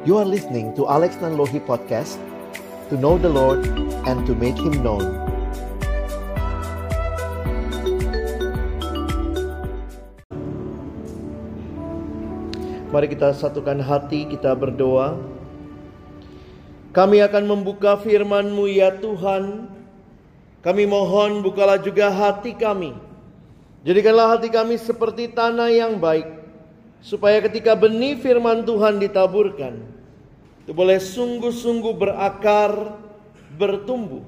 You are listening to Alex Nanlohi Podcast To know the Lord and to make Him known. Mari kita satukan hati, kita berdoa. Kami akan membuka firman-Mu ya Tuhan. Kami mohon bukalah juga hati kami. Jadikanlah hati kami seperti tanah yang baik, supaya ketika benih firman Tuhan ditaburkan, boleh sungguh-sungguh berakar, bertumbuh,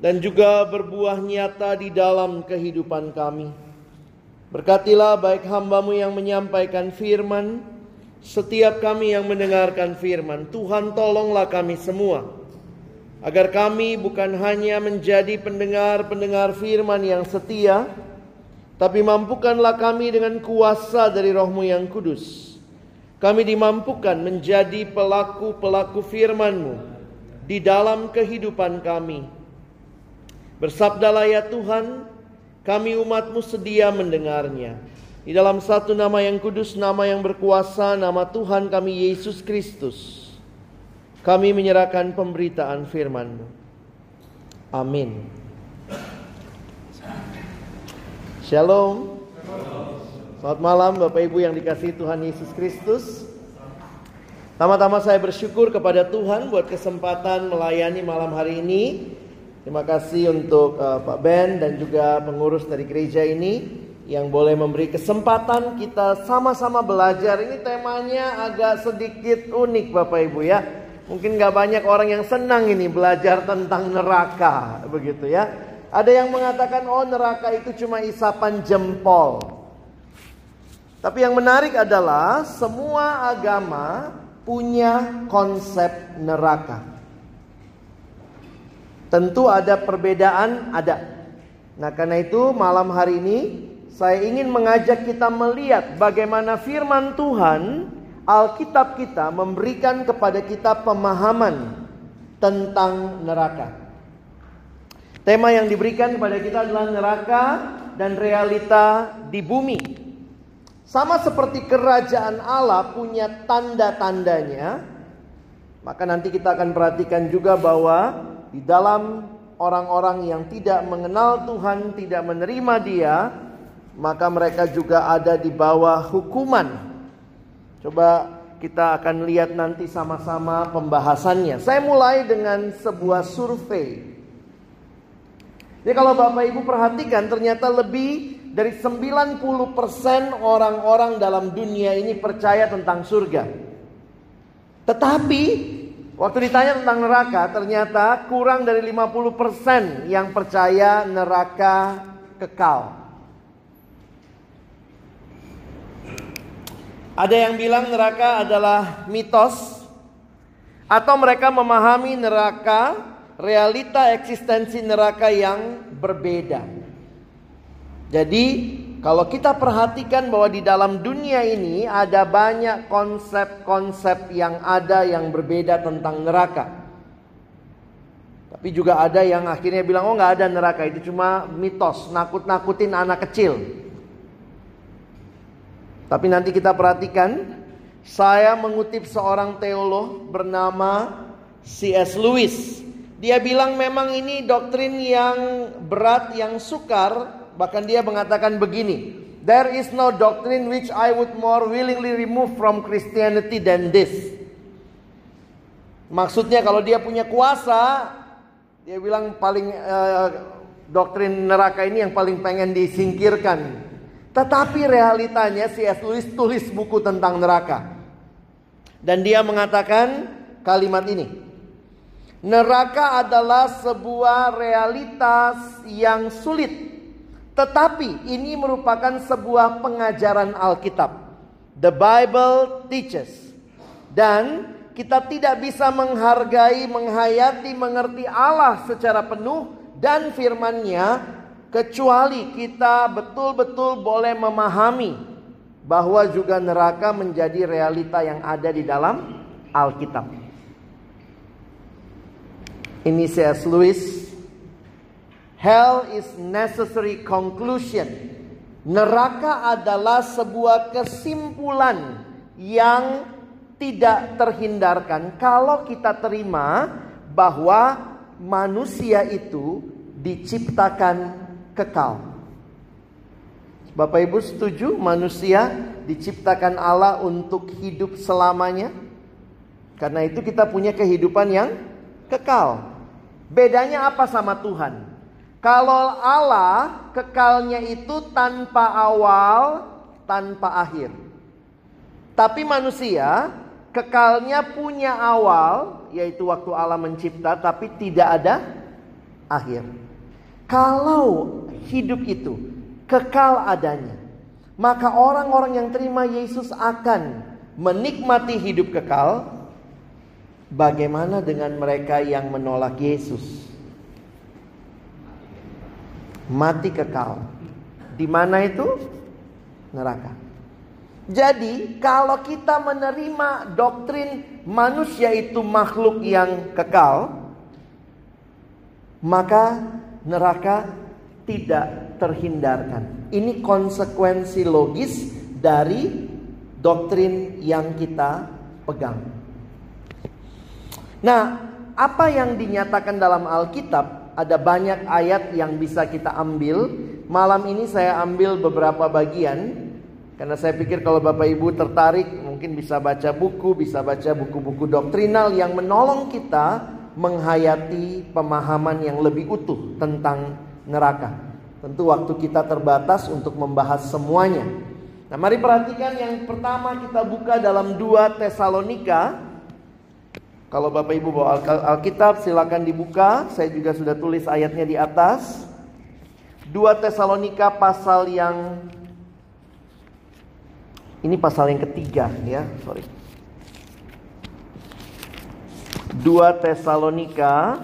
dan juga berbuah nyata di dalam kehidupan kami. Berkatilah baik hambamu yang menyampaikan firman, setiap kami yang mendengarkan firman. Tuhan tolonglah kami semua. Agar kami bukan hanya menjadi pendengar-pendengar firman yang setia, tapi mampukanlah kami dengan kuasa dari rohmu yang kudus. Kami dimampukan menjadi pelaku-pelaku firman-Mu di dalam kehidupan kami. Bersabdalah ya Tuhan, kami umat-Mu sedia mendengarnya. Di dalam satu nama yang kudus, nama yang berkuasa, nama Tuhan kami Yesus Kristus. Kami menyerahkan pemberitaan firman-Mu. Amin. Shalom. Selamat malam Bapak Ibu yang dikasih Tuhan Yesus Kristus. Tama-tama saya bersyukur kepada Tuhan buat kesempatan melayani malam hari ini. Terima kasih untuk uh, Pak Ben dan juga pengurus dari gereja ini yang boleh memberi kesempatan kita sama-sama belajar. Ini temanya agak sedikit unik Bapak Ibu ya. Mungkin gak banyak orang yang senang ini belajar tentang neraka begitu ya. Ada yang mengatakan oh neraka itu cuma isapan jempol. Tapi yang menarik adalah semua agama punya konsep neraka. Tentu ada perbedaan, ada. Nah, karena itu malam hari ini saya ingin mengajak kita melihat bagaimana firman Tuhan, Alkitab kita memberikan kepada kita pemahaman tentang neraka. Tema yang diberikan kepada kita adalah neraka dan realita di bumi. Sama seperti kerajaan Allah punya tanda-tandanya, maka nanti kita akan perhatikan juga bahwa di dalam orang-orang yang tidak mengenal Tuhan, tidak menerima Dia, maka mereka juga ada di bawah hukuman. Coba kita akan lihat nanti sama-sama pembahasannya. Saya mulai dengan sebuah survei jadi kalau Bapak Ibu perhatikan ternyata lebih dari 90% orang-orang dalam dunia ini percaya tentang surga. Tetapi waktu ditanya tentang neraka ternyata kurang dari 50% yang percaya neraka kekal. Ada yang bilang neraka adalah mitos atau mereka memahami neraka realita eksistensi neraka yang berbeda. Jadi, kalau kita perhatikan bahwa di dalam dunia ini ada banyak konsep-konsep yang ada yang berbeda tentang neraka. Tapi juga ada yang akhirnya bilang, oh nggak ada neraka itu cuma mitos, nakut-nakutin anak kecil. Tapi nanti kita perhatikan, saya mengutip seorang teolog bernama C.S. Lewis. Dia bilang memang ini doktrin yang berat, yang sukar. Bahkan dia mengatakan begini. There is no doctrine which I would more willingly remove from Christianity than this. Maksudnya kalau dia punya kuasa, dia bilang paling uh, doktrin neraka ini yang paling pengen disingkirkan. Tetapi realitanya C.S. Lewis tulis buku tentang neraka. Dan dia mengatakan kalimat ini. Neraka adalah sebuah realitas yang sulit. Tetapi ini merupakan sebuah pengajaran Alkitab. The Bible teaches. Dan kita tidak bisa menghargai, menghayati, mengerti Allah secara penuh dan firman-Nya kecuali kita betul-betul boleh memahami bahwa juga neraka menjadi realita yang ada di dalam Alkitab. Ini C.S. Lewis. Hell is necessary conclusion. Neraka adalah sebuah kesimpulan yang tidak terhindarkan kalau kita terima bahwa manusia itu diciptakan kekal. Bapak Ibu setuju manusia diciptakan Allah untuk hidup selamanya? Karena itu kita punya kehidupan yang kekal. Bedanya apa sama Tuhan? Kalau Allah kekalnya itu tanpa awal, tanpa akhir. Tapi manusia kekalnya punya awal, yaitu waktu Allah mencipta, tapi tidak ada akhir. Kalau hidup itu kekal adanya, maka orang-orang yang terima Yesus akan menikmati hidup kekal. Bagaimana dengan mereka yang menolak Yesus? Mati kekal. Di mana itu? Neraka. Jadi, kalau kita menerima doktrin manusia itu makhluk yang kekal, maka neraka tidak terhindarkan. Ini konsekuensi logis dari doktrin yang kita pegang. Nah, apa yang dinyatakan dalam Alkitab? Ada banyak ayat yang bisa kita ambil. Malam ini saya ambil beberapa bagian karena saya pikir kalau Bapak Ibu tertarik mungkin bisa baca buku, bisa baca buku-buku doktrinal yang menolong kita menghayati pemahaman yang lebih utuh tentang neraka. Tentu waktu kita terbatas untuk membahas semuanya. Nah, mari perhatikan yang pertama kita buka dalam 2 Tesalonika. Kalau Bapak Ibu bawa Alkitab silakan dibuka. Saya juga sudah tulis ayatnya di atas. 2 Tesalonika pasal yang ini pasal yang ketiga ya, sorry. 2 Tesalonika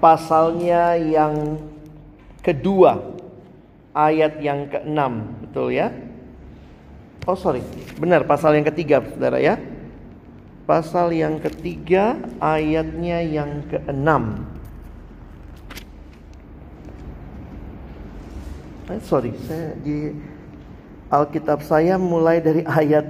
pasalnya yang kedua ayat yang keenam betul ya oh sorry benar pasal yang ketiga saudara ya pasal yang ketiga ayatnya yang keenam eh, sorry, saya di Alkitab saya mulai dari ayat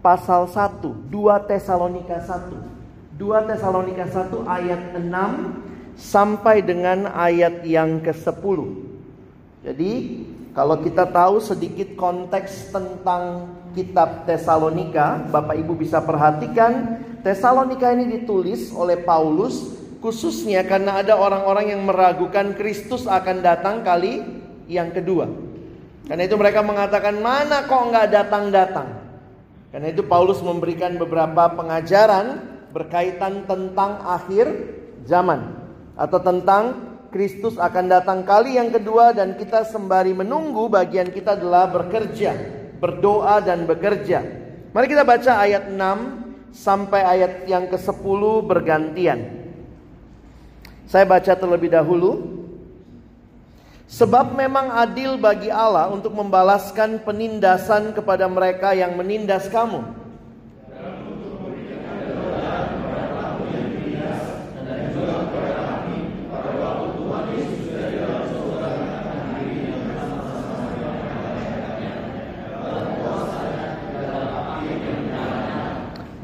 pasal 1, 2 Tesalonika 1. 2 Tesalonika 1 ayat 6 sampai dengan ayat yang ke-10. Jadi, kalau kita tahu sedikit konteks tentang kitab Tesalonika, Bapak Ibu bisa perhatikan Tesalonika ini ditulis oleh Paulus khususnya karena ada orang-orang yang meragukan Kristus akan datang kali yang kedua. Karena itu mereka mengatakan mana kok nggak datang-datang. Karena itu Paulus memberikan beberapa pengajaran berkaitan tentang akhir zaman atau tentang Kristus akan datang kali yang kedua dan kita sembari menunggu bagian kita adalah bekerja, berdoa dan bekerja. Mari kita baca ayat 6 sampai ayat yang ke-10 bergantian. Saya baca terlebih dahulu Sebab memang adil bagi Allah untuk membalaskan penindasan kepada mereka yang menindas kamu.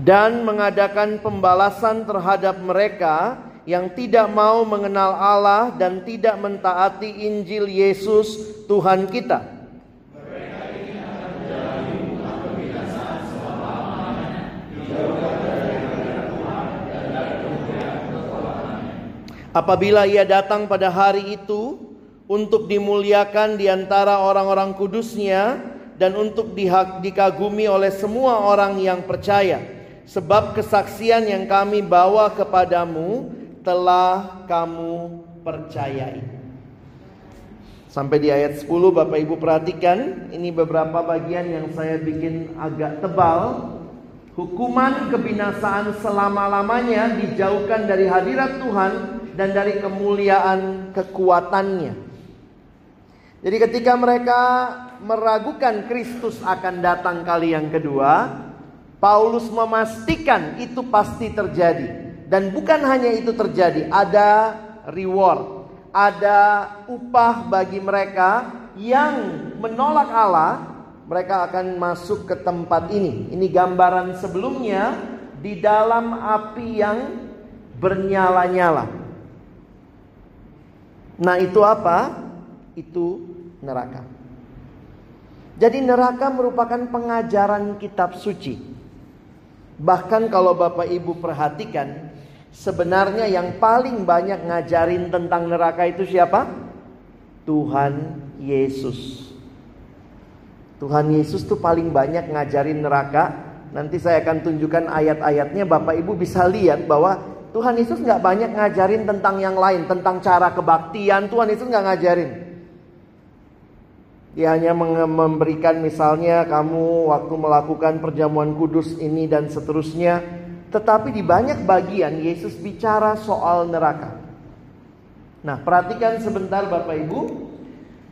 Dan mengadakan pembalasan terhadap mereka yang tidak mau mengenal Allah dan tidak mentaati Injil Yesus Tuhan kita. Apabila ia datang pada hari itu untuk dimuliakan di antara orang-orang kudusnya dan untuk dikagumi oleh semua orang yang percaya. Sebab kesaksian yang kami bawa kepadamu telah kamu percayai. Sampai di ayat 10 Bapak Ibu perhatikan Ini beberapa bagian yang saya bikin agak tebal Hukuman kebinasaan selama-lamanya dijauhkan dari hadirat Tuhan Dan dari kemuliaan kekuatannya Jadi ketika mereka meragukan Kristus akan datang kali yang kedua Paulus memastikan itu pasti terjadi dan bukan hanya itu terjadi, ada reward, ada upah bagi mereka yang menolak Allah mereka akan masuk ke tempat ini. Ini gambaran sebelumnya di dalam api yang bernyala-nyala. Nah, itu apa? Itu neraka. Jadi neraka merupakan pengajaran kitab suci. Bahkan kalau Bapak Ibu perhatikan, sebenarnya yang paling banyak ngajarin tentang neraka itu siapa? Tuhan Yesus. Tuhan Yesus tuh paling banyak ngajarin neraka. Nanti saya akan tunjukkan ayat-ayatnya. Bapak Ibu bisa lihat bahwa Tuhan Yesus nggak banyak ngajarin tentang yang lain, tentang cara kebaktian. Tuhan Yesus nggak ngajarin. Dia hanya memberikan misalnya kamu waktu melakukan perjamuan kudus ini dan seterusnya. Tetapi di banyak bagian Yesus bicara soal neraka. Nah perhatikan sebentar Bapak Ibu.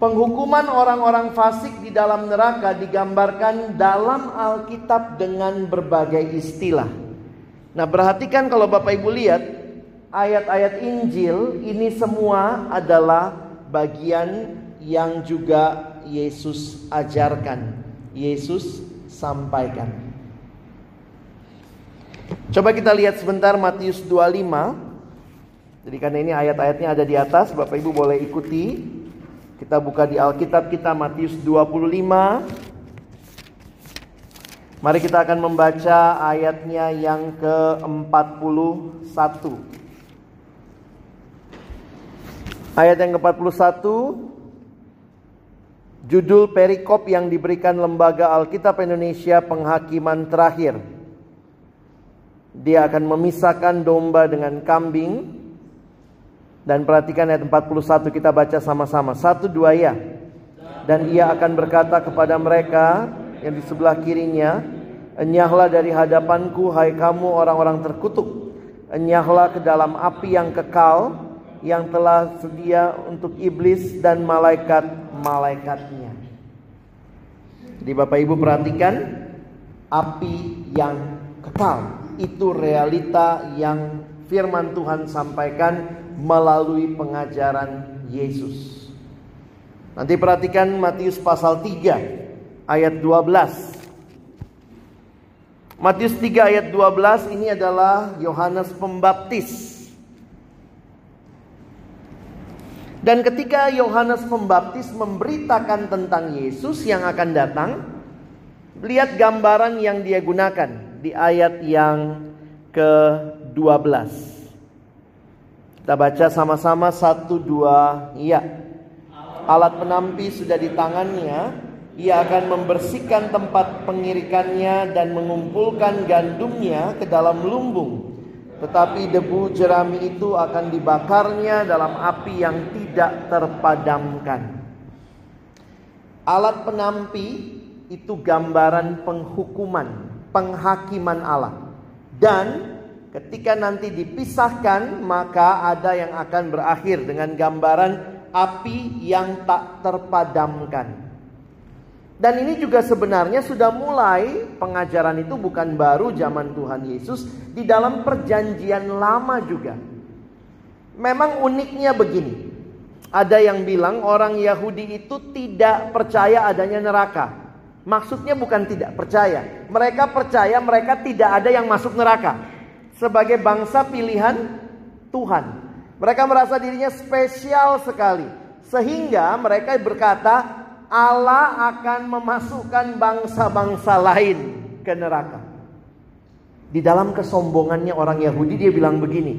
Penghukuman orang-orang fasik di dalam neraka digambarkan dalam Alkitab dengan berbagai istilah. Nah perhatikan kalau Bapak Ibu lihat ayat-ayat Injil ini semua adalah bagian yang juga Yesus ajarkan, Yesus sampaikan. Coba kita lihat sebentar Matius 25. Jadi karena ini ayat-ayatnya ada di atas, Bapak Ibu boleh ikuti. Kita buka di Alkitab kita Matius 25. Mari kita akan membaca ayatnya yang ke-41. Ayat yang ke-41 Judul perikop yang diberikan Lembaga Alkitab Indonesia Penghakiman Terakhir. Dia akan memisahkan domba dengan kambing. Dan perhatikan ayat 41 kita baca sama-sama. Satu dua ya. Dan ia akan berkata kepada mereka yang di sebelah kirinya, Enyahlah dari hadapanku hai kamu orang-orang terkutuk. Enyahlah ke dalam api yang kekal yang telah sedia untuk iblis dan malaikat-malaikatnya. Jadi Bapak Ibu perhatikan api yang kekal itu realita yang firman Tuhan sampaikan melalui pengajaran Yesus. Nanti perhatikan Matius pasal 3 ayat 12. Matius 3 ayat 12 ini adalah Yohanes Pembaptis Dan ketika Yohanes Pembaptis memberitakan tentang Yesus yang akan datang, lihat gambaran yang dia gunakan di ayat yang ke-12. Kita baca sama-sama satu dua iya. Alat penampi sudah di tangannya, ia akan membersihkan tempat pengirikannya dan mengumpulkan gandumnya ke dalam lumbung tetapi debu jerami itu akan dibakarnya dalam api yang tidak terpadamkan. Alat penampi itu gambaran penghukuman, penghakiman Allah. Dan ketika nanti dipisahkan, maka ada yang akan berakhir dengan gambaran api yang tak terpadamkan. Dan ini juga sebenarnya sudah mulai pengajaran itu bukan baru zaman Tuhan Yesus di dalam perjanjian lama juga. Memang uniknya begini. Ada yang bilang orang Yahudi itu tidak percaya adanya neraka. Maksudnya bukan tidak percaya. Mereka percaya mereka tidak ada yang masuk neraka. Sebagai bangsa pilihan Tuhan. Mereka merasa dirinya spesial sekali. Sehingga mereka berkata, Allah akan memasukkan bangsa-bangsa lain ke neraka. Di dalam kesombongannya orang Yahudi dia bilang begini.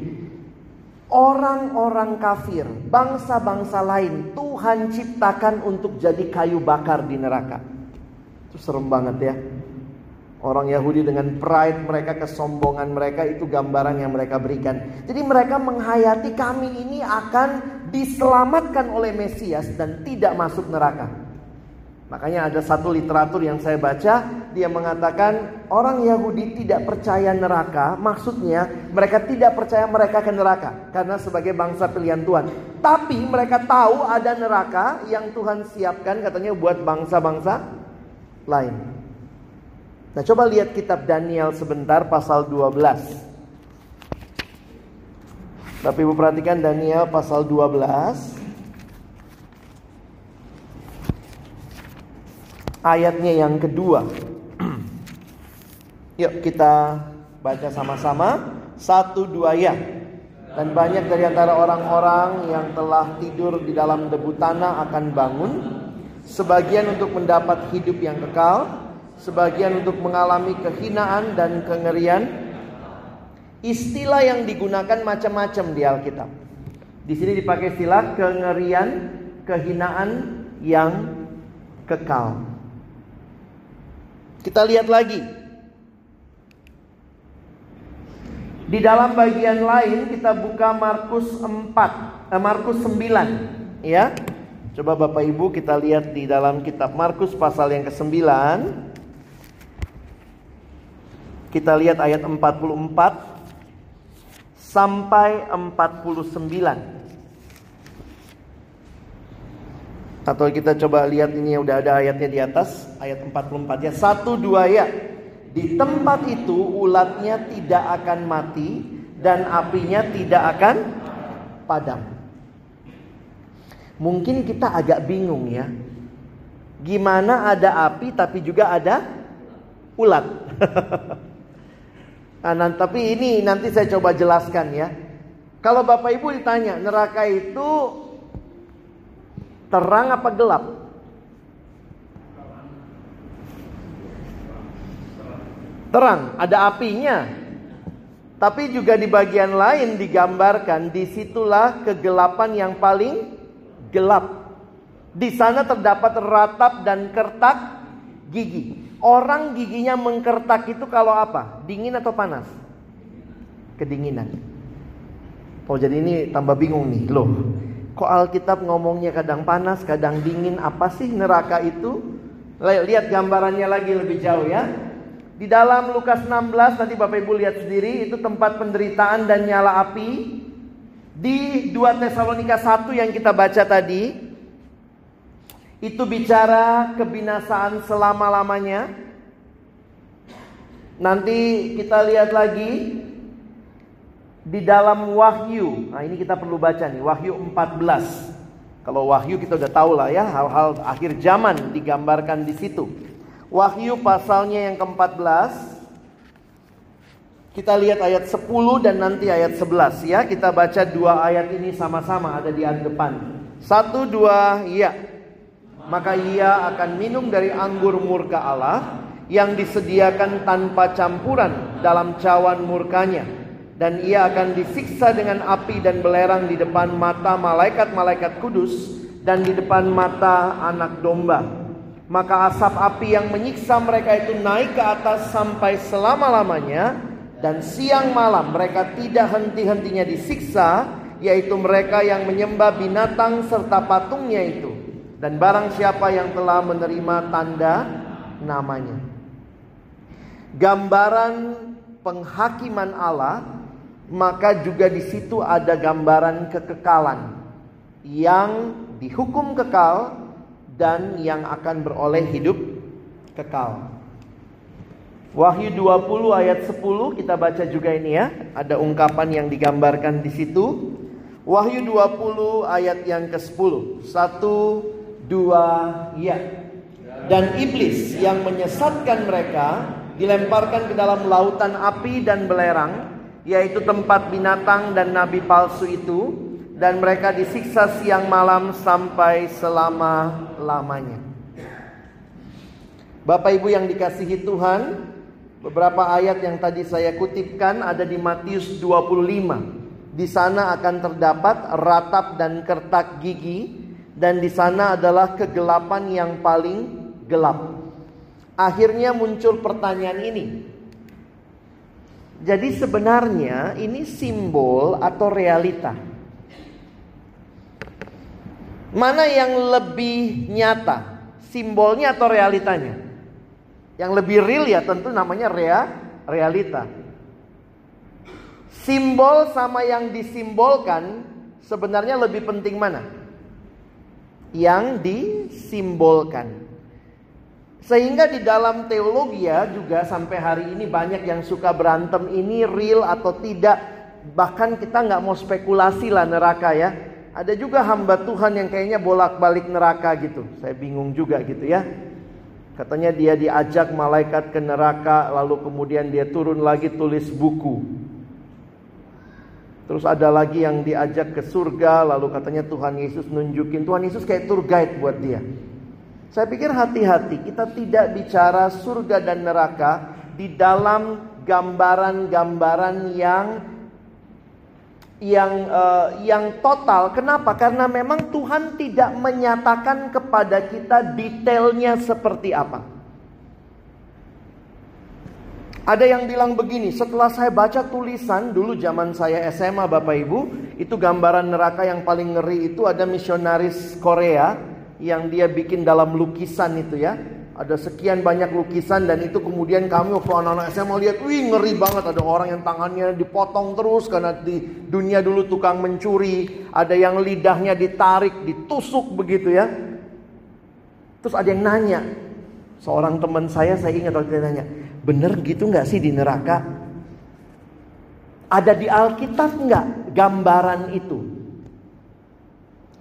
Orang-orang kafir, bangsa-bangsa lain Tuhan ciptakan untuk jadi kayu bakar di neraka. Itu serem banget ya. Orang Yahudi dengan pride mereka, kesombongan mereka itu gambaran yang mereka berikan. Jadi mereka menghayati kami ini akan diselamatkan oleh Mesias dan tidak masuk neraka. Makanya ada satu literatur yang saya baca, dia mengatakan orang Yahudi tidak percaya neraka, maksudnya mereka tidak percaya mereka ke neraka karena sebagai bangsa pilihan Tuhan. Tapi mereka tahu ada neraka yang Tuhan siapkan katanya buat bangsa-bangsa lain. Nah, coba lihat kitab Daniel sebentar pasal 12. Tapi Ibu perhatikan Daniel pasal 12 ayatnya yang kedua. Yuk kita baca sama-sama satu dua ya. Dan banyak dari antara orang-orang yang telah tidur di dalam debu tanah akan bangun. Sebagian untuk mendapat hidup yang kekal. Sebagian untuk mengalami kehinaan dan kengerian. Istilah yang digunakan macam-macam di Alkitab. Di sini dipakai istilah kengerian, kehinaan yang kekal. Kita lihat lagi. Di dalam bagian lain kita buka Markus 4, eh, Markus 9, ya. Coba Bapak Ibu kita lihat di dalam kitab Markus pasal yang ke-9. Kita lihat ayat 44 sampai 49. Atau kita coba lihat ini udah ada ayatnya di atas ayat 44 ya. Satu dua ya. Di tempat itu ulatnya tidak akan mati dan apinya tidak akan padam. Mungkin kita agak bingung ya. Gimana ada api tapi juga ada ulat. nah, tapi ini nanti saya coba jelaskan ya. Kalau Bapak Ibu ditanya neraka itu Terang apa gelap? Terang, ada apinya. Tapi juga di bagian lain digambarkan di situlah kegelapan yang paling gelap. Di sana terdapat ratap dan kertak gigi. Orang giginya mengkertak itu kalau apa? Dingin atau panas? Kedinginan. Oh jadi ini tambah bingung nih loh. Kok Alkitab ngomongnya kadang panas, kadang dingin? Apa sih neraka itu? Lihat gambarannya lagi lebih jauh ya. Di dalam Lukas 16 nanti Bapak Ibu lihat sendiri itu tempat penderitaan dan nyala api. Di 2 Tesalonika 1 yang kita baca tadi itu bicara kebinasaan selama-lamanya. Nanti kita lihat lagi di dalam Wahyu. Nah, ini kita perlu baca nih, Wahyu 14. Kalau Wahyu kita udah tahu lah ya, hal-hal akhir zaman digambarkan di situ. Wahyu pasalnya yang ke-14. Kita lihat ayat 10 dan nanti ayat 11 ya. Kita baca dua ayat ini sama-sama ada di depan. Satu, dua, ya. Maka ia akan minum dari anggur murka Allah yang disediakan tanpa campuran dalam cawan murkanya dan ia akan disiksa dengan api dan belerang di depan mata malaikat-malaikat kudus dan di depan mata anak domba. Maka asap api yang menyiksa mereka itu naik ke atas sampai selama-lamanya dan siang malam mereka tidak henti-hentinya disiksa yaitu mereka yang menyembah binatang serta patungnya itu dan barang siapa yang telah menerima tanda namanya. Gambaran penghakiman Allah maka juga di situ ada gambaran kekekalan yang dihukum kekal dan yang akan beroleh hidup kekal. Wahyu 20 ayat 10 kita baca juga ini ya. Ada ungkapan yang digambarkan di situ. Wahyu 20 ayat yang ke-10. Satu, dua, ya. Dan iblis yang menyesatkan mereka dilemparkan ke dalam lautan api dan belerang yaitu tempat binatang dan nabi palsu itu dan mereka disiksa siang malam sampai selama-lamanya. Bapak Ibu yang dikasihi Tuhan, beberapa ayat yang tadi saya kutipkan ada di Matius 25. Di sana akan terdapat ratap dan kertak gigi dan di sana adalah kegelapan yang paling gelap. Akhirnya muncul pertanyaan ini. Jadi sebenarnya ini simbol atau realita. Mana yang lebih nyata? Simbolnya atau realitanya? Yang lebih real ya tentu namanya rea, realita. Simbol sama yang disimbolkan sebenarnya lebih penting mana? Yang disimbolkan. Sehingga di dalam teologi ya juga sampai hari ini banyak yang suka berantem ini real atau tidak. Bahkan kita nggak mau spekulasi lah neraka ya. Ada juga hamba Tuhan yang kayaknya bolak-balik neraka gitu. Saya bingung juga gitu ya. Katanya dia diajak malaikat ke neraka lalu kemudian dia turun lagi tulis buku. Terus ada lagi yang diajak ke surga lalu katanya Tuhan Yesus nunjukin Tuhan Yesus kayak tour guide buat dia. Saya pikir hati-hati kita tidak bicara surga dan neraka di dalam gambaran-gambaran yang yang uh, yang total. Kenapa? Karena memang Tuhan tidak menyatakan kepada kita detailnya seperti apa. Ada yang bilang begini, setelah saya baca tulisan dulu zaman saya SMA Bapak Ibu, itu gambaran neraka yang paling ngeri itu ada misionaris Korea yang dia bikin dalam lukisan itu ya. Ada sekian banyak lukisan dan itu kemudian kami waktu anak-anak SMA lihat, wih ngeri banget ada orang yang tangannya dipotong terus karena di dunia dulu tukang mencuri, ada yang lidahnya ditarik, ditusuk begitu ya. Terus ada yang nanya, seorang teman saya saya ingat waktu dia nanya, bener gitu nggak sih di neraka? Ada di Alkitab nggak gambaran itu?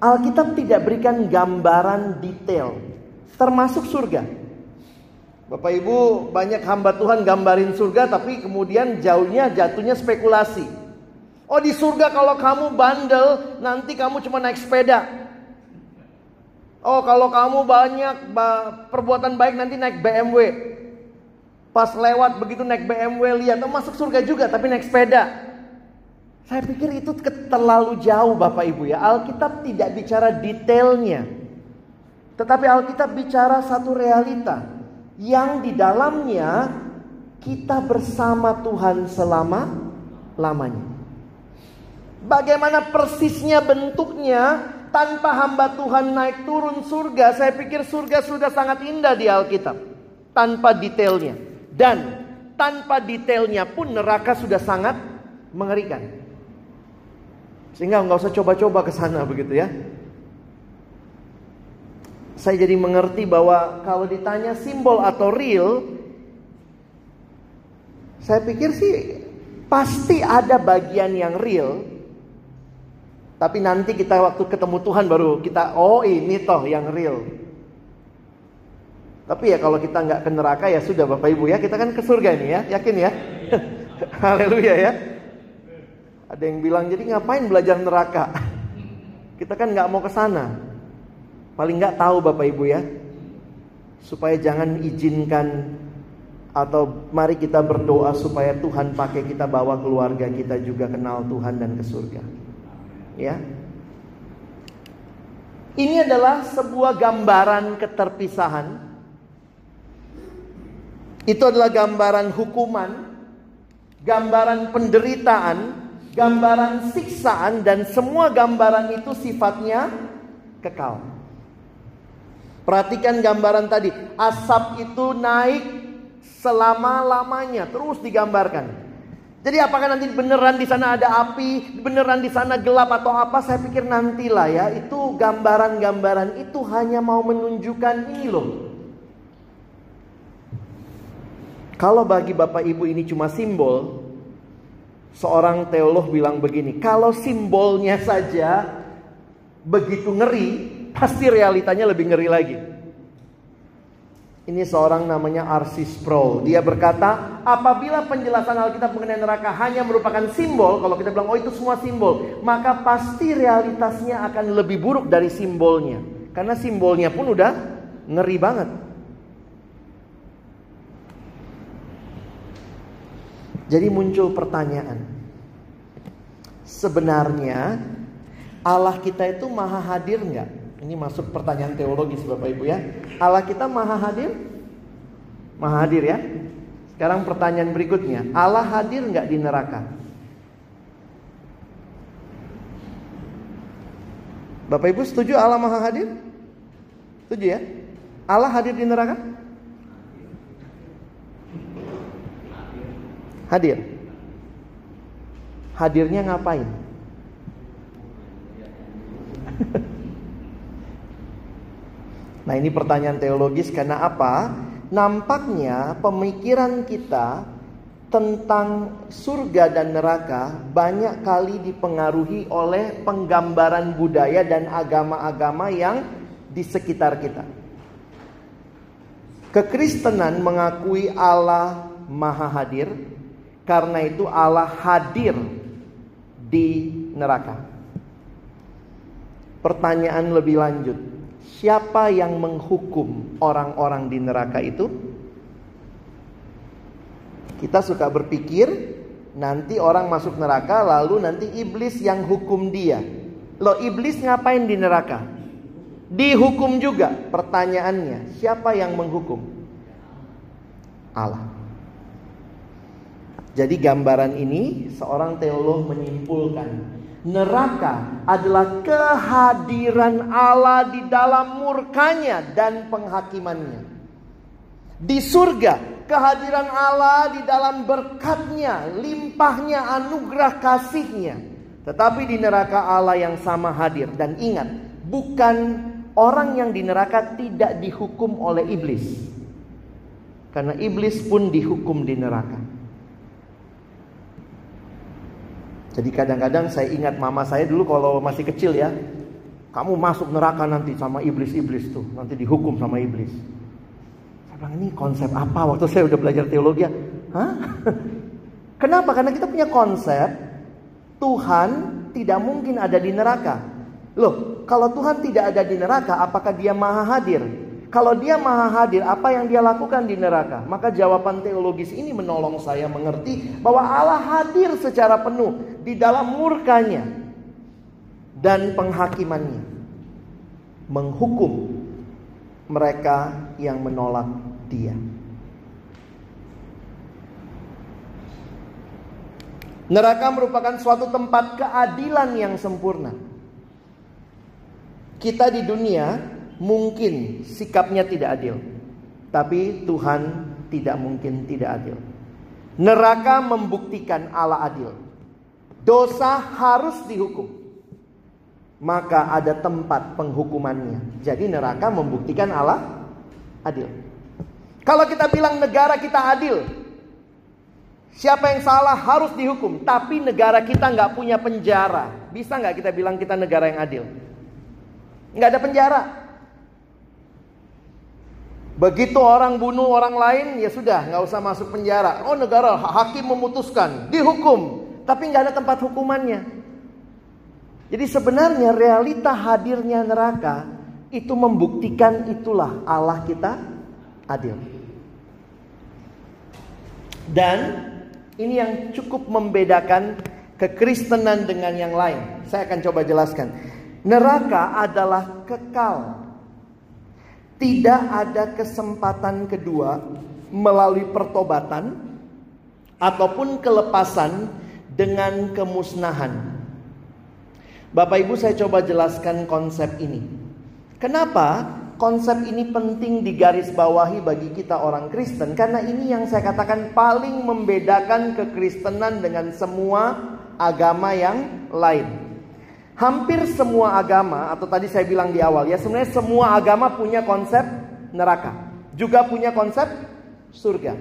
Alkitab tidak berikan gambaran detail, termasuk surga. Bapak Ibu banyak hamba Tuhan gambarin surga tapi kemudian jauhnya jatuhnya spekulasi. Oh di surga kalau kamu bandel nanti kamu cuma naik sepeda. Oh kalau kamu banyak perbuatan baik nanti naik BMW. Pas lewat begitu naik BMW lihat oh, masuk surga juga tapi naik sepeda. Saya pikir itu terlalu jauh Bapak Ibu ya. Alkitab tidak bicara detailnya. Tetapi Alkitab bicara satu realita yang di dalamnya kita bersama Tuhan selama lamanya. Bagaimana persisnya bentuknya tanpa hamba Tuhan naik turun surga, saya pikir surga sudah sangat indah di Alkitab. Tanpa detailnya. Dan tanpa detailnya pun neraka sudah sangat mengerikan. Sehingga nggak usah coba-coba ke sana begitu ya saya jadi mengerti bahwa kalau ditanya simbol atau real, saya pikir sih pasti ada bagian yang real. Tapi nanti kita waktu ketemu Tuhan baru kita, oh ini toh yang real. Tapi ya kalau kita nggak ke neraka ya sudah Bapak Ibu ya, kita kan ke surga ini ya, yakin ya? Haleluya ya. Ada yang bilang jadi ngapain belajar neraka? Kita kan nggak mau ke sana. Paling nggak tahu Bapak Ibu ya. Supaya jangan izinkan atau mari kita berdoa supaya Tuhan pakai kita bawa keluarga kita juga kenal Tuhan dan ke surga. Ya. Ini adalah sebuah gambaran keterpisahan. Itu adalah gambaran hukuman, gambaran penderitaan, gambaran siksaan dan semua gambaran itu sifatnya kekal. Perhatikan gambaran tadi. Asap itu naik selama-lamanya. Terus digambarkan. Jadi apakah nanti beneran di sana ada api, beneran di sana gelap atau apa? Saya pikir nantilah ya. Itu gambaran-gambaran itu hanya mau menunjukkan ini loh. Kalau bagi Bapak Ibu ini cuma simbol, seorang teolog bilang begini, kalau simbolnya saja begitu ngeri, pasti realitanya lebih ngeri lagi. Ini seorang namanya Arsis Pro. Dia berkata, apabila penjelasan Alkitab mengenai neraka hanya merupakan simbol, kalau kita bilang oh itu semua simbol, maka pasti realitasnya akan lebih buruk dari simbolnya. Karena simbolnya pun udah ngeri banget. Jadi muncul pertanyaan. Sebenarnya Allah kita itu maha hadir nggak? Ini masuk pertanyaan teologis Bapak Ibu ya. Allah kita maha hadir? Maha hadir ya. Sekarang pertanyaan berikutnya. Allah hadir nggak di neraka? Bapak Ibu setuju Allah maha hadir? Setuju ya? Allah hadir di neraka? Hadir. Hadirnya ngapain? Nah ini pertanyaan teologis karena apa? Nampaknya pemikiran kita tentang surga dan neraka banyak kali dipengaruhi oleh penggambaran budaya dan agama-agama yang di sekitar kita. Kekristenan mengakui Allah Maha Hadir, karena itu Allah hadir di neraka. Pertanyaan lebih lanjut, siapa yang menghukum orang-orang di neraka itu? Kita suka berpikir nanti orang masuk neraka lalu nanti iblis yang hukum dia. Loh iblis ngapain di neraka? Dihukum juga. Pertanyaannya, siapa yang menghukum? Allah. Jadi gambaran ini seorang teolog menyimpulkan Neraka adalah kehadiran Allah di dalam murkanya dan penghakimannya. Di surga, kehadiran Allah di dalam berkatnya, limpahnya anugerah kasihnya. Tetapi di neraka Allah yang sama hadir. Dan ingat, bukan orang yang di neraka tidak dihukum oleh iblis. Karena iblis pun dihukum di neraka. Jadi kadang-kadang saya ingat mama saya dulu kalau masih kecil ya. Kamu masuk neraka nanti sama iblis-iblis tuh. Nanti dihukum sama iblis. Saya bilang ini konsep apa waktu saya udah belajar teologi ya? Hah? Kenapa? Karena kita punya konsep Tuhan tidak mungkin ada di neraka. Loh, kalau Tuhan tidak ada di neraka, apakah dia maha hadir? Kalau dia maha hadir, apa yang dia lakukan di neraka? Maka jawaban teologis ini menolong saya mengerti bahwa Allah hadir secara penuh di dalam murkanya dan penghakimannya. Menghukum mereka yang menolak dia. Neraka merupakan suatu tempat keadilan yang sempurna. Kita di dunia mungkin sikapnya tidak adil. Tapi Tuhan tidak mungkin tidak adil. Neraka membuktikan Allah adil. Dosa harus dihukum. Maka ada tempat penghukumannya. Jadi neraka membuktikan Allah adil. Kalau kita bilang negara kita adil, siapa yang salah harus dihukum. Tapi negara kita nggak punya penjara. Bisa nggak kita bilang kita negara yang adil? Nggak ada penjara. Begitu orang bunuh orang lain, ya sudah, nggak usah masuk penjara. Oh negara, hakim memutuskan, dihukum, tapi nggak ada tempat hukumannya. Jadi sebenarnya realita hadirnya neraka itu membuktikan itulah Allah kita adil. Dan ini yang cukup membedakan kekristenan dengan yang lain. Saya akan coba jelaskan. Neraka adalah kekal tidak ada kesempatan kedua melalui pertobatan ataupun kelepasan dengan kemusnahan. Bapak Ibu saya coba jelaskan konsep ini. Kenapa konsep ini penting digarisbawahi bagi kita orang Kristen? Karena ini yang saya katakan paling membedakan kekristenan dengan semua agama yang lain. Hampir semua agama atau tadi saya bilang di awal ya sebenarnya semua agama punya konsep neraka. Juga punya konsep surga.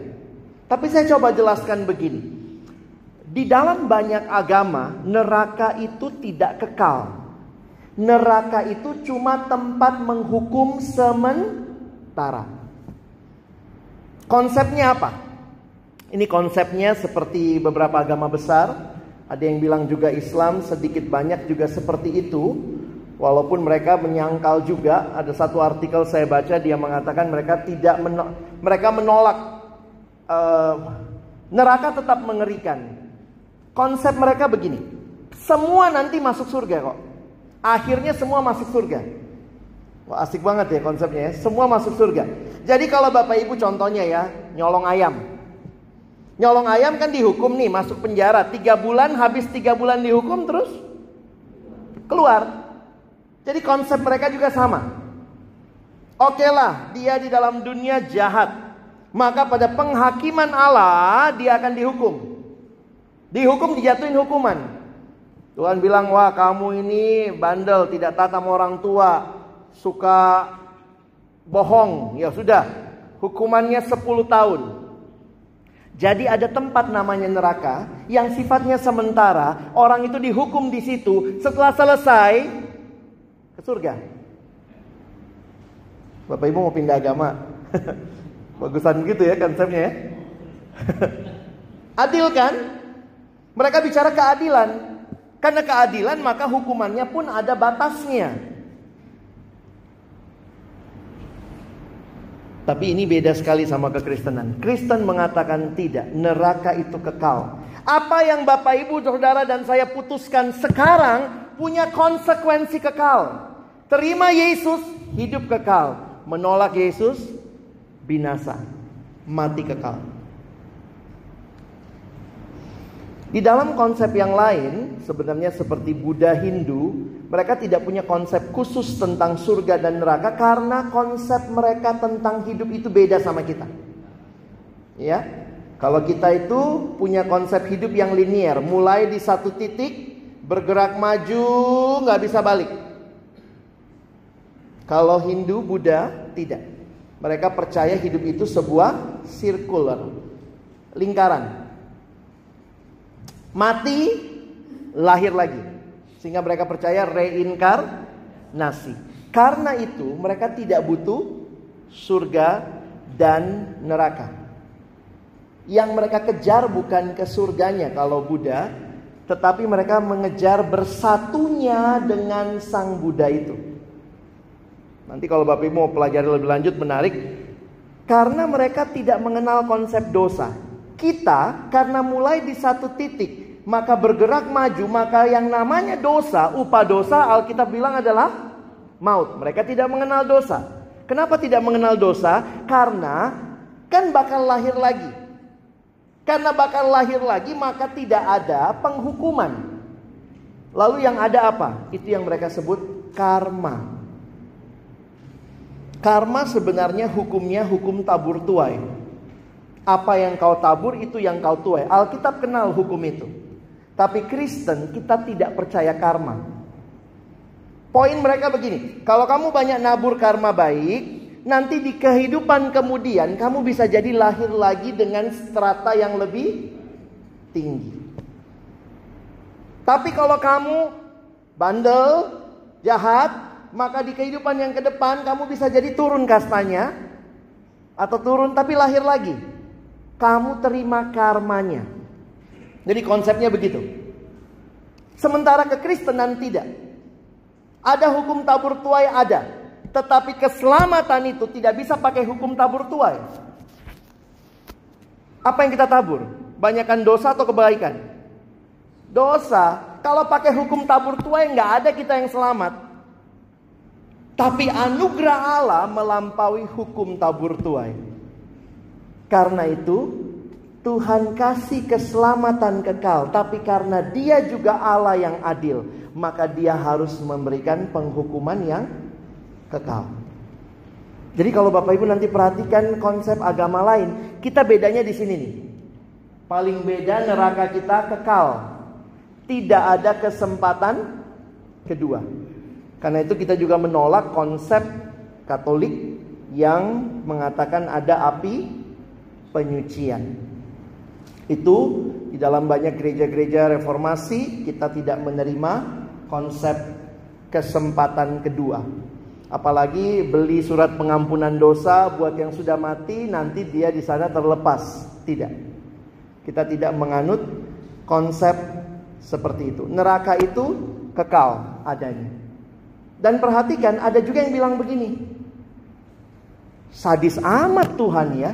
Tapi saya coba jelaskan begini. Di dalam banyak agama neraka itu tidak kekal. Neraka itu cuma tempat menghukum sementara. Konsepnya apa? Ini konsepnya seperti beberapa agama besar ada yang bilang juga Islam sedikit banyak juga seperti itu. Walaupun mereka menyangkal juga, ada satu artikel saya baca dia mengatakan mereka tidak menolak, mereka menolak uh, neraka tetap mengerikan. Konsep mereka begini, semua nanti masuk surga kok. Akhirnya semua masuk surga. Wah, asik banget ya konsepnya ya. Semua masuk surga. Jadi kalau Bapak Ibu contohnya ya, nyolong ayam. Nyolong ayam kan dihukum nih masuk penjara tiga bulan habis tiga bulan dihukum terus keluar. Jadi konsep mereka juga sama. Oke lah dia di dalam dunia jahat. Maka pada penghakiman Allah dia akan dihukum. Dihukum dijatuhin hukuman. Tuhan bilang wah kamu ini bandel tidak tatam orang tua suka bohong ya sudah hukumannya 10 tahun jadi ada tempat namanya neraka yang sifatnya sementara. Orang itu dihukum di situ. Setelah selesai ke surga. Bapak Ibu mau pindah agama? Bagusan gitu ya konsepnya ya. Adil kan? Mereka bicara keadilan. Karena keadilan maka hukumannya pun ada batasnya. Tapi ini beda sekali sama kekristenan. Kristen mengatakan tidak, neraka itu kekal. Apa yang Bapak Ibu, Saudara dan saya putuskan sekarang punya konsekuensi kekal. Terima Yesus, hidup kekal. Menolak Yesus, binasa, mati kekal. Di dalam konsep yang lain, sebenarnya seperti Buddha Hindu, mereka tidak punya konsep khusus tentang surga dan neraka karena konsep mereka tentang hidup itu beda sama kita. Ya. Kalau kita itu punya konsep hidup yang linier, mulai di satu titik bergerak maju, nggak bisa balik. Kalau Hindu, Buddha tidak. Mereka percaya hidup itu sebuah circular, lingkaran. Mati, lahir lagi. Sehingga mereka percaya reinkarnasi. Karena itu mereka tidak butuh surga dan neraka. Yang mereka kejar bukan ke surganya kalau Buddha, tetapi mereka mengejar bersatunya dengan sang Buddha itu. Nanti kalau Bapak Ibu mau pelajari lebih lanjut menarik karena mereka tidak mengenal konsep dosa. Kita karena mulai di satu titik maka bergerak maju, maka yang namanya dosa, upah dosa Alkitab bilang adalah maut. Mereka tidak mengenal dosa. Kenapa tidak mengenal dosa? Karena kan bakal lahir lagi. Karena bakal lahir lagi maka tidak ada penghukuman. Lalu yang ada apa? Itu yang mereka sebut karma. Karma sebenarnya hukumnya hukum tabur tuai. Apa yang kau tabur itu yang kau tuai. Alkitab kenal hukum itu. Tapi Kristen kita tidak percaya karma. Poin mereka begini, kalau kamu banyak nabur karma baik, nanti di kehidupan kemudian kamu bisa jadi lahir lagi dengan strata yang lebih tinggi. Tapi kalau kamu bandel, jahat, maka di kehidupan yang ke depan kamu bisa jadi turun kastanya atau turun tapi lahir lagi. Kamu terima karmanya. Jadi konsepnya begitu. Sementara kekristenan tidak. Ada hukum tabur tuai ada. Tetapi keselamatan itu tidak bisa pakai hukum tabur tuai. Apa yang kita tabur? Banyakan dosa atau kebaikan? Dosa. Kalau pakai hukum tabur tuai nggak ada kita yang selamat. Tapi anugerah Allah melampaui hukum tabur tuai. Karena itu Tuhan kasih keselamatan kekal, tapi karena Dia juga Allah yang adil, maka Dia harus memberikan penghukuman yang kekal. Jadi kalau Bapak Ibu nanti perhatikan konsep agama lain, kita bedanya di sini nih. Paling beda neraka kita kekal. Tidak ada kesempatan kedua. Karena itu kita juga menolak konsep Katolik yang mengatakan ada api penyucian. Itu di dalam banyak gereja-gereja reformasi kita tidak menerima konsep kesempatan kedua. Apalagi beli surat pengampunan dosa buat yang sudah mati nanti dia di sana terlepas. Tidak. Kita tidak menganut konsep seperti itu. Neraka itu kekal adanya. Dan perhatikan ada juga yang bilang begini. Sadis amat Tuhan ya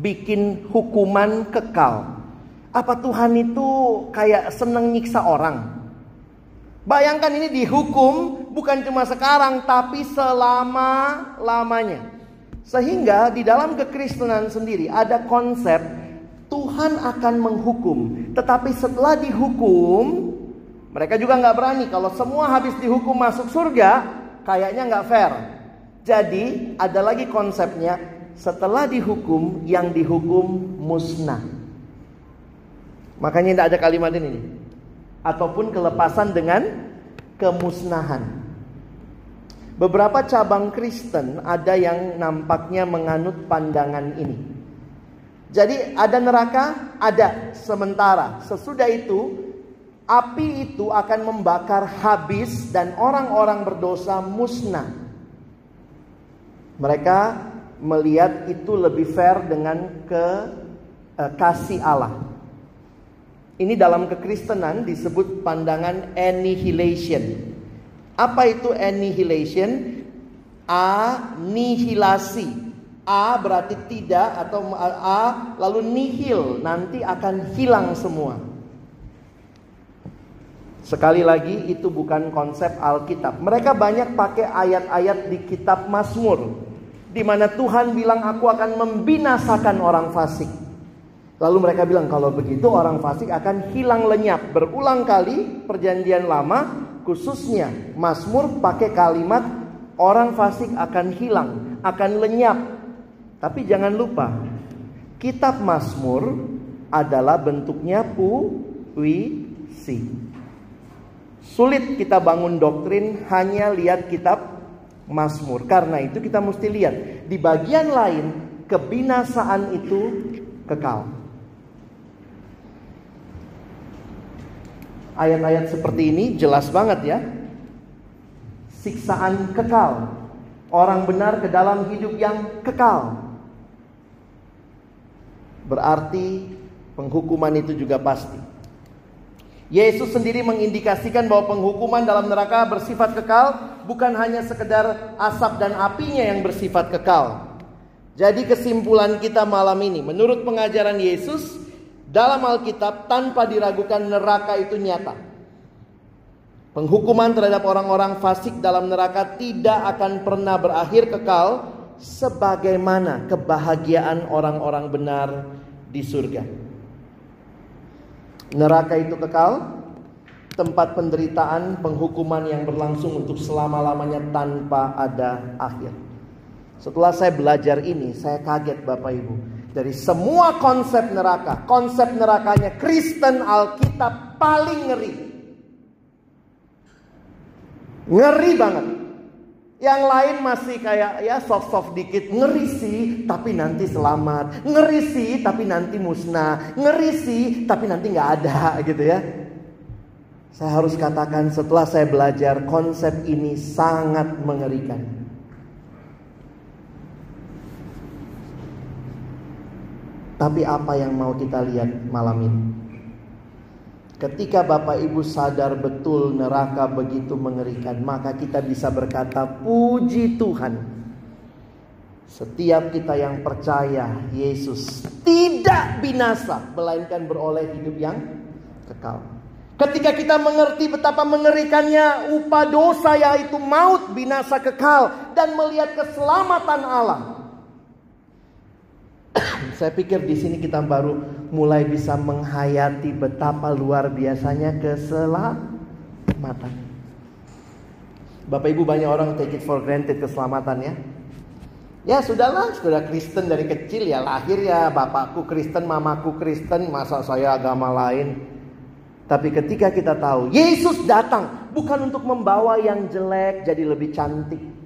bikin hukuman kekal. Apa Tuhan itu kayak seneng nyiksa orang? Bayangkan ini dihukum bukan cuma sekarang tapi selama-lamanya. Sehingga di dalam kekristenan sendiri ada konsep Tuhan akan menghukum. Tetapi setelah dihukum, mereka juga nggak berani. Kalau semua habis dihukum masuk surga, kayaknya nggak fair. Jadi ada lagi konsepnya setelah dihukum yang dihukum musnah. Makanya tidak ada kalimat ini. Ataupun kelepasan dengan kemusnahan. Beberapa cabang Kristen ada yang nampaknya menganut pandangan ini. Jadi ada neraka, ada sementara. Sesudah itu api itu akan membakar habis dan orang-orang berdosa musnah. Mereka melihat itu lebih fair dengan ke uh, kasih Allah. Ini dalam kekristenan disebut pandangan annihilation. Apa itu annihilation? Anihilasi. A berarti tidak atau A lalu nihil nanti akan hilang semua. Sekali lagi itu bukan konsep Alkitab. Mereka banyak pakai ayat-ayat di kitab Mazmur di mana Tuhan bilang aku akan membinasakan orang fasik. Lalu mereka bilang kalau begitu orang fasik akan hilang lenyap. Berulang kali perjanjian lama khususnya Mazmur pakai kalimat orang fasik akan hilang, akan lenyap. Tapi jangan lupa kitab Mazmur adalah bentuknya puisi. Sulit kita bangun doktrin hanya lihat kitab Mazmur. Karena itu kita mesti lihat di bagian lain kebinasaan itu kekal. Ayat-ayat seperti ini jelas banget ya. Siksaan kekal. Orang benar ke dalam hidup yang kekal. Berarti penghukuman itu juga pasti. Yesus sendiri mengindikasikan bahwa penghukuman dalam neraka bersifat kekal bukan hanya sekedar asap dan apinya yang bersifat kekal. Jadi kesimpulan kita malam ini menurut pengajaran Yesus dalam Alkitab tanpa diragukan neraka itu nyata. Penghukuman terhadap orang-orang fasik dalam neraka tidak akan pernah berakhir kekal sebagaimana kebahagiaan orang-orang benar di surga. Neraka itu kekal, tempat penderitaan, penghukuman yang berlangsung untuk selama-lamanya tanpa ada akhir. Setelah saya belajar ini, saya kaget Bapak Ibu. Dari semua konsep neraka, konsep nerakanya Kristen Alkitab paling ngeri. Ngeri banget. Yang lain masih kayak ya soft-soft dikit. Ngeri sih, tapi nanti selamat. Ngeri sih, tapi nanti musnah. Ngeri sih, tapi nanti nggak ada gitu ya. Saya harus katakan setelah saya belajar konsep ini sangat mengerikan. Tapi apa yang mau kita lihat malam ini? Ketika Bapak Ibu sadar betul neraka begitu mengerikan, maka kita bisa berkata, "Puji Tuhan." Setiap kita yang percaya Yesus tidak binasa, melainkan beroleh hidup yang kekal. Ketika kita mengerti betapa mengerikannya upah dosa yaitu maut binasa kekal dan melihat keselamatan Allah. Saya pikir di sini kita baru mulai bisa menghayati betapa luar biasanya keselamatan. Bapak Ibu banyak orang take it for granted keselamatan ya. Ya sudahlah, sudah Kristen dari kecil ya lahir ya bapakku Kristen, mamaku Kristen, masa saya agama lain. Tapi ketika kita tahu Yesus datang bukan untuk membawa yang jelek jadi lebih cantik.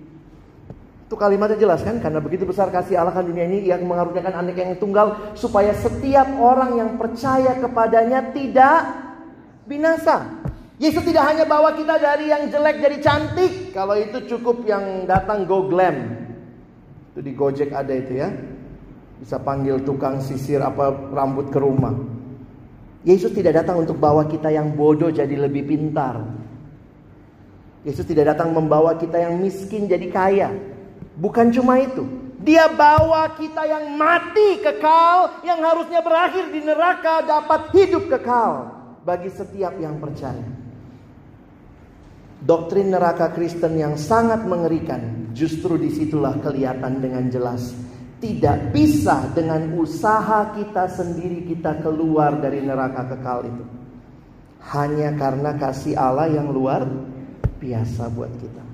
Itu kalimatnya jelas kan? Karena begitu besar kasih Allah kan dunia ini yang mengaruniakan anak yang tunggal supaya setiap orang yang percaya kepadanya tidak binasa. Yesus tidak hanya bawa kita dari yang jelek jadi cantik. Kalau itu cukup yang datang go glam. Itu di Gojek ada itu ya. Bisa panggil tukang sisir apa rambut ke rumah. Yesus tidak datang untuk bawa kita yang bodoh jadi lebih pintar. Yesus tidak datang membawa kita yang miskin jadi kaya. Bukan cuma itu. Dia bawa kita yang mati kekal, yang harusnya berakhir di neraka dapat hidup kekal bagi setiap yang percaya. Doktrin neraka Kristen yang sangat mengerikan, justru di situlah kelihatan dengan jelas tidak bisa dengan usaha kita sendiri kita keluar dari neraka kekal itu. Hanya karena kasih Allah yang luar biasa buat kita.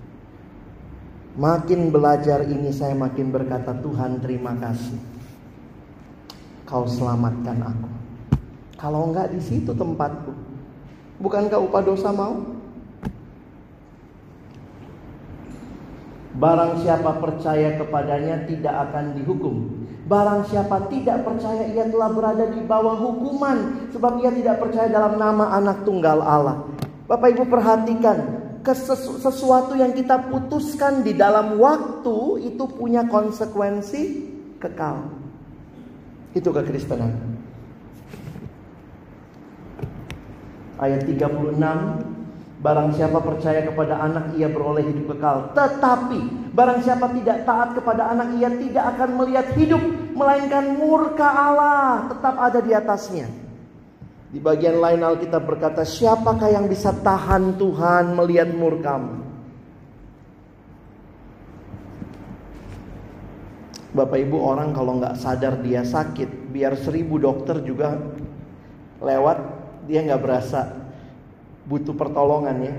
Makin belajar ini saya makin berkata Tuhan terima kasih. Kau selamatkan aku. Kalau enggak di situ tempatku. Bukankah upah dosa mau? Barang siapa percaya kepadanya tidak akan dihukum. Barang siapa tidak percaya ia telah berada di bawah hukuman sebab ia tidak percaya dalam nama anak tunggal Allah. Bapak Ibu perhatikan sesuatu yang kita putuskan di dalam waktu itu punya konsekuensi kekal. Itu kekristenan. Ayat 36 Barang siapa percaya kepada anak ia beroleh hidup kekal Tetapi barang siapa tidak taat kepada anak ia tidak akan melihat hidup Melainkan murka Allah tetap ada di atasnya Di bagian lain Alkitab berkata Siapakah yang bisa tahan Tuhan melihat murkamu Bapak ibu orang kalau nggak sadar dia sakit Biar seribu dokter juga lewat Dia nggak berasa butuh pertolongan ya.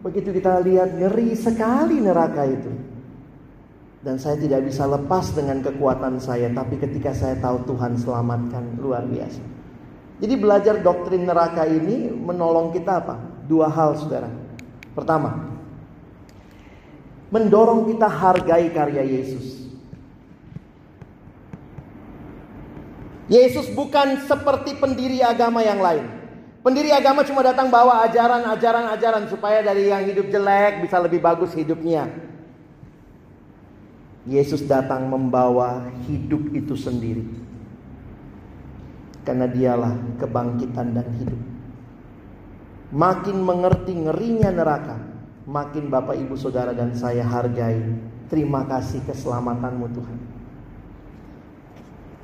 Begitu kita lihat ngeri sekali neraka itu. Dan saya tidak bisa lepas dengan kekuatan saya, tapi ketika saya tahu Tuhan selamatkan luar biasa. Jadi belajar doktrin neraka ini menolong kita apa? Dua hal Saudara. Pertama, mendorong kita hargai karya Yesus. Yesus bukan seperti pendiri agama yang lain. Pendiri agama cuma datang bawa ajaran-ajaran-ajaran supaya dari yang hidup jelek bisa lebih bagus hidupnya. Yesus datang membawa hidup itu sendiri. Karena dialah kebangkitan dan hidup. Makin mengerti ngerinya neraka, makin Bapak Ibu Saudara dan saya hargai. Terima kasih keselamatanmu Tuhan.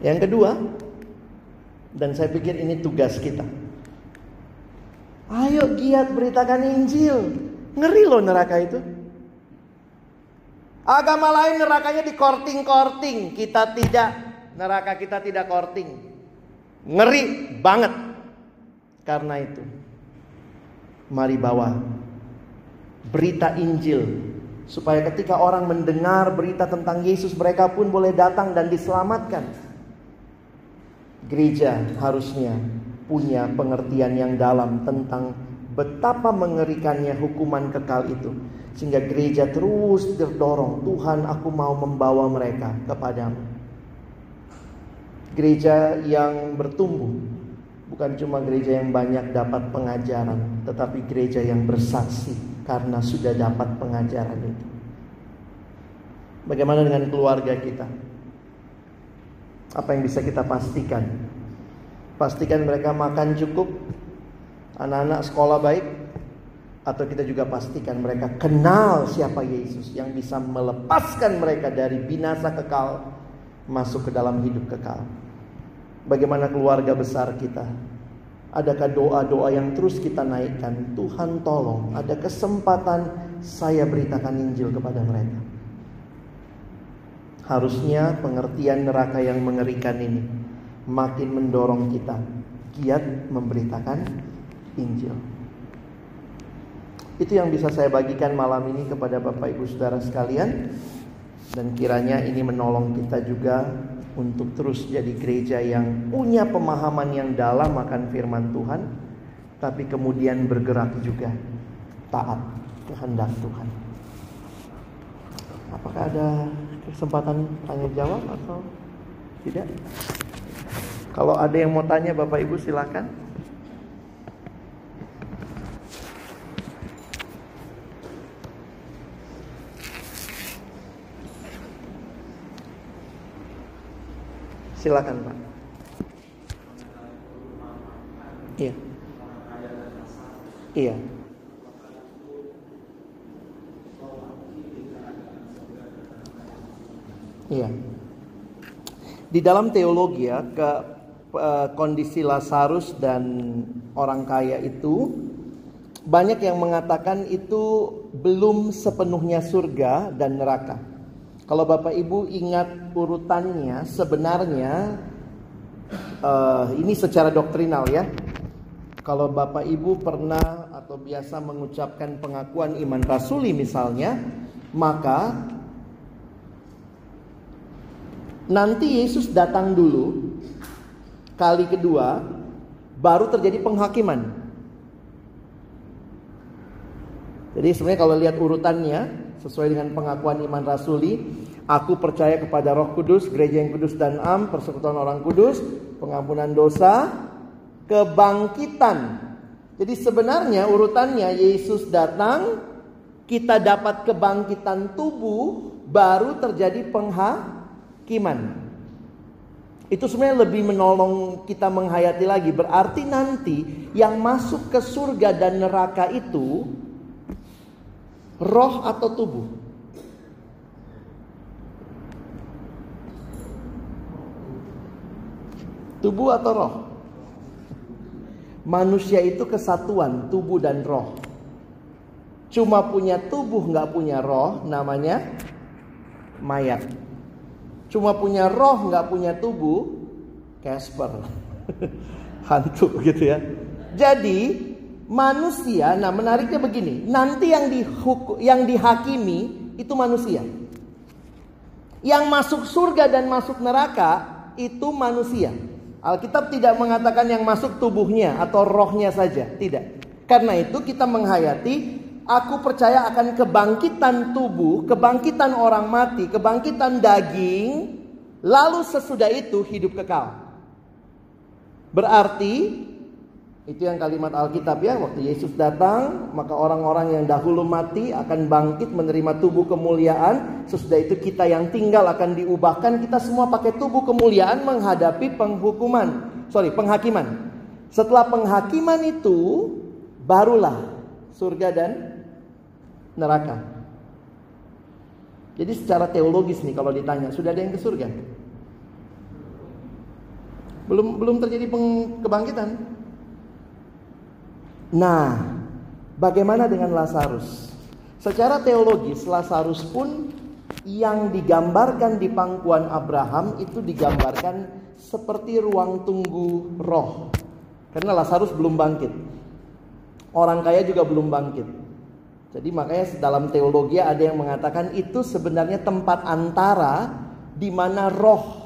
Yang kedua, dan saya pikir ini tugas kita Ayo giat beritakan Injil. Ngeri loh neraka itu. Agama lain nerakanya di korting-korting. Kita tidak. Neraka kita tidak korting. Ngeri banget. Karena itu. Mari bawa berita Injil. Supaya ketika orang mendengar berita tentang Yesus mereka pun boleh datang dan diselamatkan. Gereja harusnya punya pengertian yang dalam tentang betapa mengerikannya hukuman kekal itu. Sehingga gereja terus terdorong, Tuhan aku mau membawa mereka kepadamu. Gereja yang bertumbuh, bukan cuma gereja yang banyak dapat pengajaran, tetapi gereja yang bersaksi karena sudah dapat pengajaran itu. Bagaimana dengan keluarga kita? Apa yang bisa kita pastikan Pastikan mereka makan cukup, anak-anak sekolah baik, atau kita juga pastikan mereka kenal siapa Yesus yang bisa melepaskan mereka dari binasa kekal masuk ke dalam hidup kekal. Bagaimana keluarga besar kita? Adakah doa-doa yang terus kita naikkan? Tuhan tolong, ada kesempatan saya beritakan Injil kepada mereka. Harusnya pengertian neraka yang mengerikan ini makin mendorong kita giat memberitakan Injil. Itu yang bisa saya bagikan malam ini kepada Bapak Ibu Saudara sekalian dan kiranya ini menolong kita juga untuk terus jadi gereja yang punya pemahaman yang dalam akan firman Tuhan tapi kemudian bergerak juga taat kehendak Tuhan. Apakah ada kesempatan tanya jawab atau tidak? Kalau ada yang mau tanya Bapak Ibu silakan. Silakan Pak. Iya. Iya. Iya. Di dalam teologi ya, ke Eh, kondisi Lazarus dan orang kaya itu banyak yang mengatakan itu belum sepenuhnya surga dan neraka. Kalau Bapak Ibu ingat urutannya sebenarnya uh, ini secara doktrinal ya. Kalau Bapak Ibu pernah atau biasa mengucapkan pengakuan iman rasuli misalnya, maka nanti Yesus datang dulu Kali kedua baru terjadi penghakiman. Jadi sebenarnya kalau lihat urutannya sesuai dengan pengakuan iman rasuli, aku percaya kepada Roh Kudus, gereja yang kudus dan am, persekutuan orang kudus, pengampunan dosa, kebangkitan Jadi sebenarnya urutannya Yesus datang, kita dapat kebangkitan tubuh, baru terjadi penghakiman. Itu sebenarnya lebih menolong kita menghayati lagi. Berarti nanti yang masuk ke surga dan neraka itu roh atau tubuh? Tubuh atau roh? Manusia itu kesatuan tubuh dan roh. Cuma punya tubuh nggak punya roh namanya mayat. Cuma punya roh nggak punya tubuh, Casper, hantu gitu ya. Jadi manusia, nah menariknya begini, nanti yang dihukum, yang dihakimi itu manusia. Yang masuk surga dan masuk neraka itu manusia. Alkitab tidak mengatakan yang masuk tubuhnya atau rohnya saja, tidak. Karena itu kita menghayati Aku percaya akan kebangkitan tubuh, kebangkitan orang mati, kebangkitan daging, lalu sesudah itu hidup kekal. Berarti itu yang kalimat Alkitab ya, waktu Yesus datang, maka orang-orang yang dahulu mati akan bangkit menerima tubuh kemuliaan. Sesudah itu kita yang tinggal akan diubahkan, kita semua pakai tubuh kemuliaan menghadapi penghukuman. Sorry, penghakiman. Setelah penghakiman itu barulah surga dan neraka. Jadi secara teologis nih kalau ditanya, sudah ada yang ke surga? Belum belum terjadi kebangkitan. Nah, bagaimana dengan Lazarus? Secara teologis Lazarus pun yang digambarkan di pangkuan Abraham itu digambarkan seperti ruang tunggu roh. Karena Lazarus belum bangkit. Orang kaya juga belum bangkit. Jadi makanya dalam teologi ada yang mengatakan itu sebenarnya tempat antara di mana roh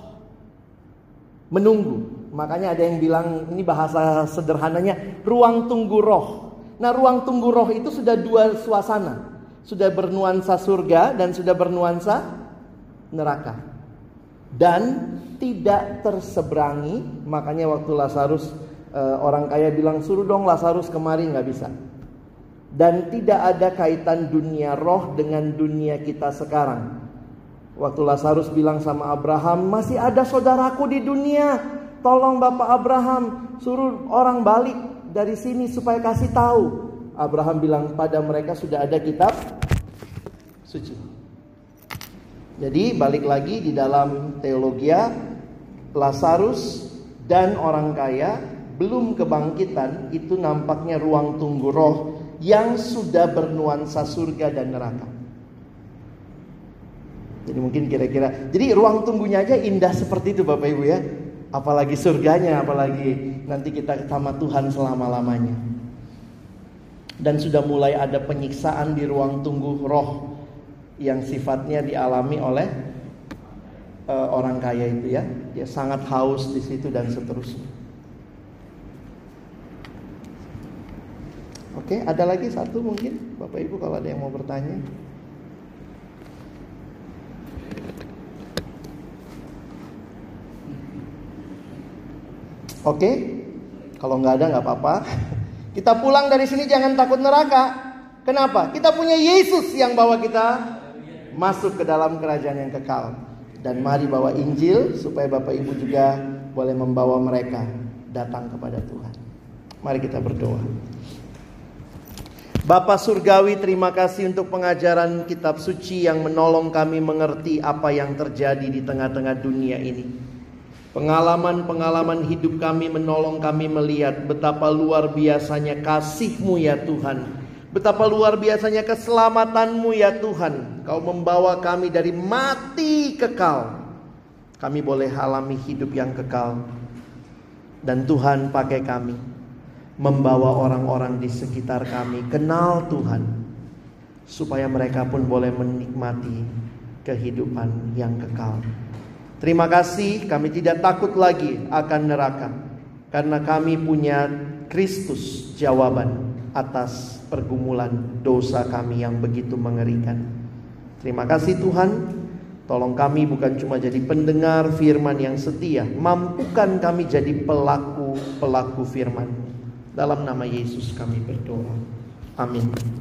menunggu. Makanya ada yang bilang ini bahasa sederhananya ruang tunggu roh. Nah, ruang tunggu roh itu sudah dua suasana. Sudah bernuansa surga dan sudah bernuansa neraka. Dan tidak terseberangi, makanya waktu Lazarus eh, orang kaya bilang suruh dong Lazarus kemari nggak bisa dan tidak ada kaitan dunia roh dengan dunia kita sekarang. Waktu Lazarus bilang sama Abraham, "Masih ada saudaraku di dunia. Tolong Bapak Abraham, suruh orang balik dari sini supaya kasih tahu." Abraham bilang, "Pada mereka sudah ada kitab suci." Jadi balik lagi di dalam teologia Lazarus dan orang kaya belum kebangkitan itu nampaknya ruang tunggu roh yang sudah bernuansa surga dan neraka. Jadi mungkin kira-kira, jadi ruang tunggunya aja indah seperti itu Bapak Ibu ya. Apalagi surganya, apalagi nanti kita sama Tuhan selama-lamanya. Dan sudah mulai ada penyiksaan di ruang tunggu roh yang sifatnya dialami oleh uh, orang kaya itu ya. Dia sangat haus di situ dan seterusnya. Oke, ada lagi satu mungkin Bapak Ibu kalau ada yang mau bertanya. Oke, kalau nggak ada nggak apa-apa. Kita pulang dari sini jangan takut neraka. Kenapa? Kita punya Yesus yang bawa kita masuk ke dalam kerajaan yang kekal. Dan mari bawa Injil supaya Bapak Ibu juga boleh membawa mereka datang kepada Tuhan. Mari kita berdoa. Bapak Surgawi terima kasih untuk pengajaran kitab suci yang menolong kami mengerti apa yang terjadi di tengah-tengah dunia ini. Pengalaman-pengalaman hidup kami menolong kami melihat betapa luar biasanya kasih-Mu ya Tuhan. Betapa luar biasanya keselamatanmu ya Tuhan. Kau membawa kami dari mati kekal. Kami boleh alami hidup yang kekal. Dan Tuhan pakai kami membawa orang-orang di sekitar kami kenal Tuhan, supaya mereka pun boleh menikmati kehidupan yang kekal. Terima kasih, kami tidak takut lagi akan neraka, karena kami punya Kristus jawaban atas pergumulan dosa kami yang begitu mengerikan. Terima kasih Tuhan, tolong kami bukan cuma jadi pendengar firman yang setia, mampukan kami jadi pelaku-pelaku firman Dalam nama Yesus kami berdoa. Amin.